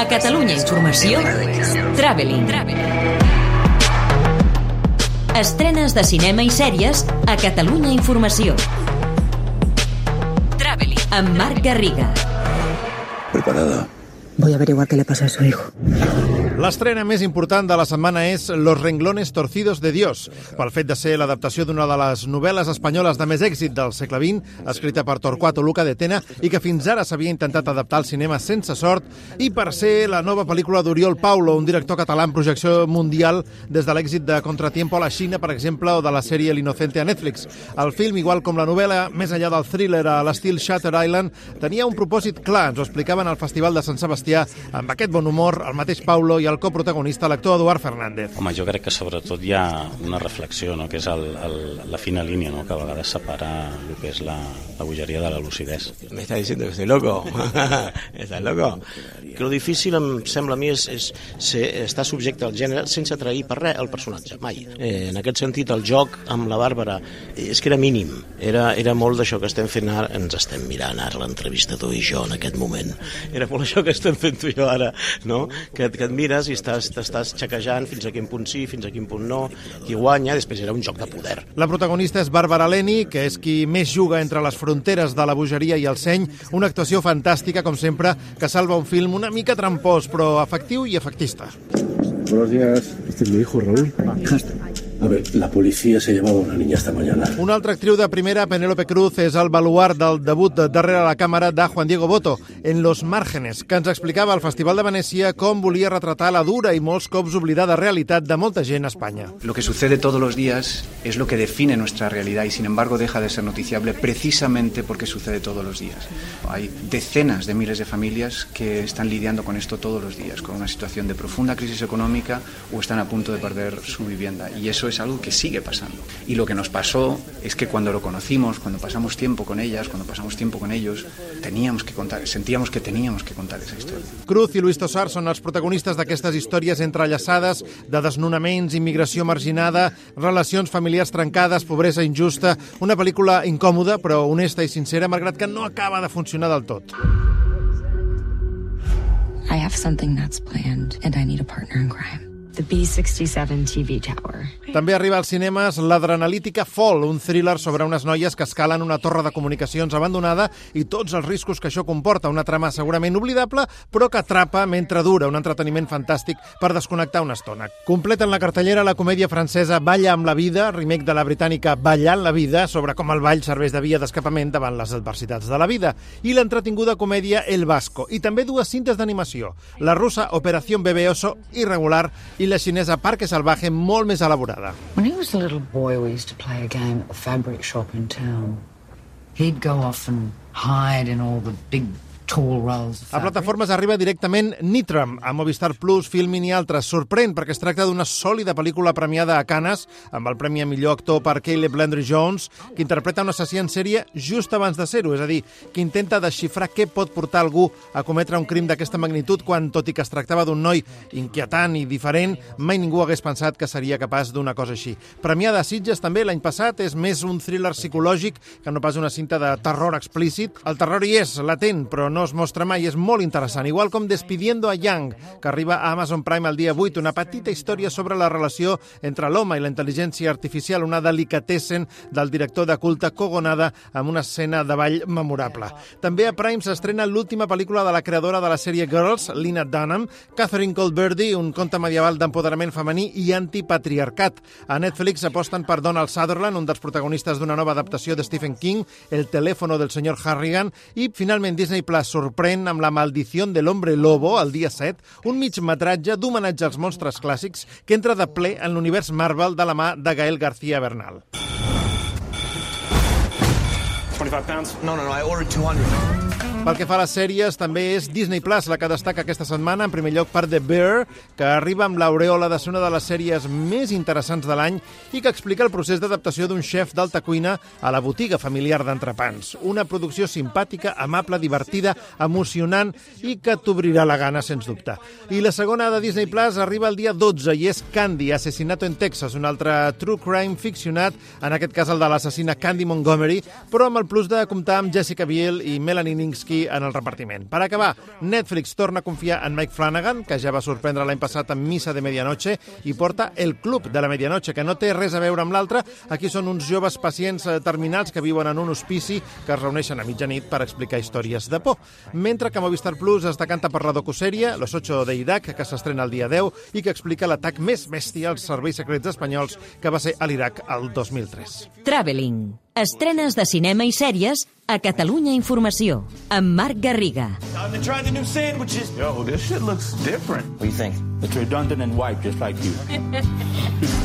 A Catalunya Informació, Traveling. Estrenes de cinema i sèries a Catalunya Informació. Traveling. Amb Marc Garriga. Preparada. Voy a averiguar qué le pasa a su hijo. L'estrena més important de la setmana és Los renglones torcidos de Dios, pel fet de ser l'adaptació d'una de les novel·les espanyoles de més èxit del segle XX, escrita per Torquato Luca de Tena i que fins ara s'havia intentat adaptar al cinema sense sort, i per ser la nova pel·lícula d'Oriol Paulo, un director català en projecció mundial des de l'èxit de Contratiempo a la Xina, per exemple, o de la sèrie L'Inocente a Netflix. El film, igual com la novel·la, més enllà del thriller a l'estil Shutter Island, tenia un propòsit clar, ens ho explicaven al Festival de Sant Sebastià, amb aquest bon humor, el mateix Paulo i el coprotagonista, l'actor Eduard Fernández. Home, jo crec que sobretot hi ha una reflexió, no? que és el, el, la fina línia, no? que a vegades separa el que és la, la bogeria de la lucidez. Me está diciendo que estoy loco. ¿Estás loco? Que lo difícil em sembla a mi és, és ser, estar subjecte al gènere sense trair per res el personatge, mai. Eh, en aquest sentit, el joc amb la Bàrbara és que era mínim. Era, era molt d'això que estem fent ara, ens estem mirant ara l'entrevistador i jo en aquest moment. Era molt això que estem fent tu i jo ara, no? Que, que et mires i estàs, t'estàs xequejant fins a quin punt sí, fins a quin punt no, qui guanya, després era un joc de poder. La protagonista és Bàrbara Leni, que és qui més juga entre les fronteres de la bogeria i el seny. Una actuació fantàstica, com sempre, que salva un film una mica trampós, però efectiu i efectista. Buenos días. Este es mi hijo, Raúl. A ver, la policía se llevaba a una niña esta mañana. Una altra actriu de primera, Penélope Cruz, és el baluart del debut de darrere la càmera de Juan Diego Boto, en Los Márgenes, que ens explicava al Festival de Venècia com volia retratar la dura i molts cops oblidada realitat de molta gent a Espanya. Lo que sucede todos los días es lo que define nuestra realidad y sin embargo deja de ser noticiable precisamente porque sucede todos los días. Hay decenas de miles de familias que están lidiando con esto todos los días, con una situación de profunda crisis económica o están a punto de perder su vivienda y eso es algo que sigue pasando. Y lo que nos pasó es que cuando lo conocimos, cuando pasamos tiempo con ellas, cuando pasamos tiempo con ellos, teníamos que contar, sentíamos que teníamos que contar esa historia. Cruz i Luis Tossar són els protagonistes d'aquestes històries entrellaçades de desnonaments, immigració marginada, relacions familiars trencades, pobresa injusta... Una pel·lícula incòmoda, però honesta i sincera, malgrat que no acaba de funcionar del tot. I have something that's planned, and I need a partner in crime. The B67 TV tower. També arriba als cinemes l'adrenalítica Fall, un thriller sobre unes noies que escalen una torre de comunicacions abandonada i tots els riscos que això comporta. Una trama segurament oblidable, però que atrapa mentre dura. Un entreteniment fantàstic per desconnectar una estona. Completen la cartellera la comèdia francesa Balla amb la vida, remake de la britànica Ballant la vida, sobre com el ball serveix de via d'escapament davant les adversitats de la vida. I l'entretinguda comèdia El Vasco. I també dues cintes d'animació. La russa Operación Bebé Oso, irregular, i la xinesa Parque Salvaje, molt més elaborada. When he was a little boy, we used to play a game at the fabric shop in town. He'd go off and hide in all the big A plataformes arriba directament Nitram, a Movistar Plus, Filmin i altres. Sorprèn perquè es tracta d'una sòlida pel·lícula premiada a Canes, amb el Premi a millor actor per Caleb Landry Jones, que interpreta un assassí en sèrie just abans de ser-ho, és a dir, que intenta desxifrar què pot portar algú a cometre un crim d'aquesta magnitud quan, tot i que es tractava d'un noi inquietant i diferent, mai ningú hagués pensat que seria capaç d'una cosa així. Premiada a Sitges també l'any passat, és més un thriller psicològic que no pas una cinta de terror explícit. El terror hi és, latent, però no es mostra mai, és molt interessant, igual com Despidiendo a Young, que arriba a Amazon Prime el dia 8, una petita història sobre la relació entre l'home i la intel·ligència artificial, una delicatessen del director de culte Cogonada amb una escena de ball memorable. També a Prime s'estrena l'última pel·lícula de la creadora de la sèrie Girls, Lina Dunham, Catherine Colberdy, un conte medieval d'empoderament femení i antipatriarcat. A Netflix aposten per Donald Sutherland, un dels protagonistes d'una nova adaptació de Stephen King, El teléfono del senyor Harrigan, i finalment Disney Plus sorprèn amb La maldición del hombre lobo, el dia 7, un migmetratge d'homenatge als monstres clàssics que entra de ple en l'univers Marvel de la mà de Gael García Bernal. 25 pounds? No, no, no, I ordered 200. Pel que fa a les sèries, també és Disney Plus la que destaca aquesta setmana, en primer lloc per The Bear, que arriba amb l'aureola de ser una de les sèries més interessants de l'any i que explica el procés d'adaptació d'un xef d'alta cuina a la botiga familiar d'entrepans. Una producció simpàtica, amable, divertida, emocionant i que t'obrirà la gana, sens dubte. I la segona de Disney Plus arriba el dia 12 i és Candy, Asesinato en Texas, un altre true crime ficcionat, en aquest cas el de l'assassina Candy Montgomery, però amb el plus de comptar amb Jessica Biel i Melanie Polanski en el repartiment. Per acabar, Netflix torna a confiar en Mike Flanagan, que ja va sorprendre l'any passat amb Missa de Medianoche, i porta El Club de la Medianoche, que no té res a veure amb l'altre. Aquí són uns joves pacients eh, terminals que viuen en un hospici que es reuneixen a mitjanit per explicar històries de por. Mentre que Movistar Plus es decanta per la docusèrie Los Ocho de Irak, que s'estrena el dia 10 i que explica l'atac més bèstia als serveis secrets espanyols que va ser a l'Iraq el 2003. Traveling. Estrenes de cinema i sèries a Catalunya Informació, amb Marc Garriga. Time to try the new sandwiches. Yo, this shit looks different. What do you think? It's redundant and white, just like you.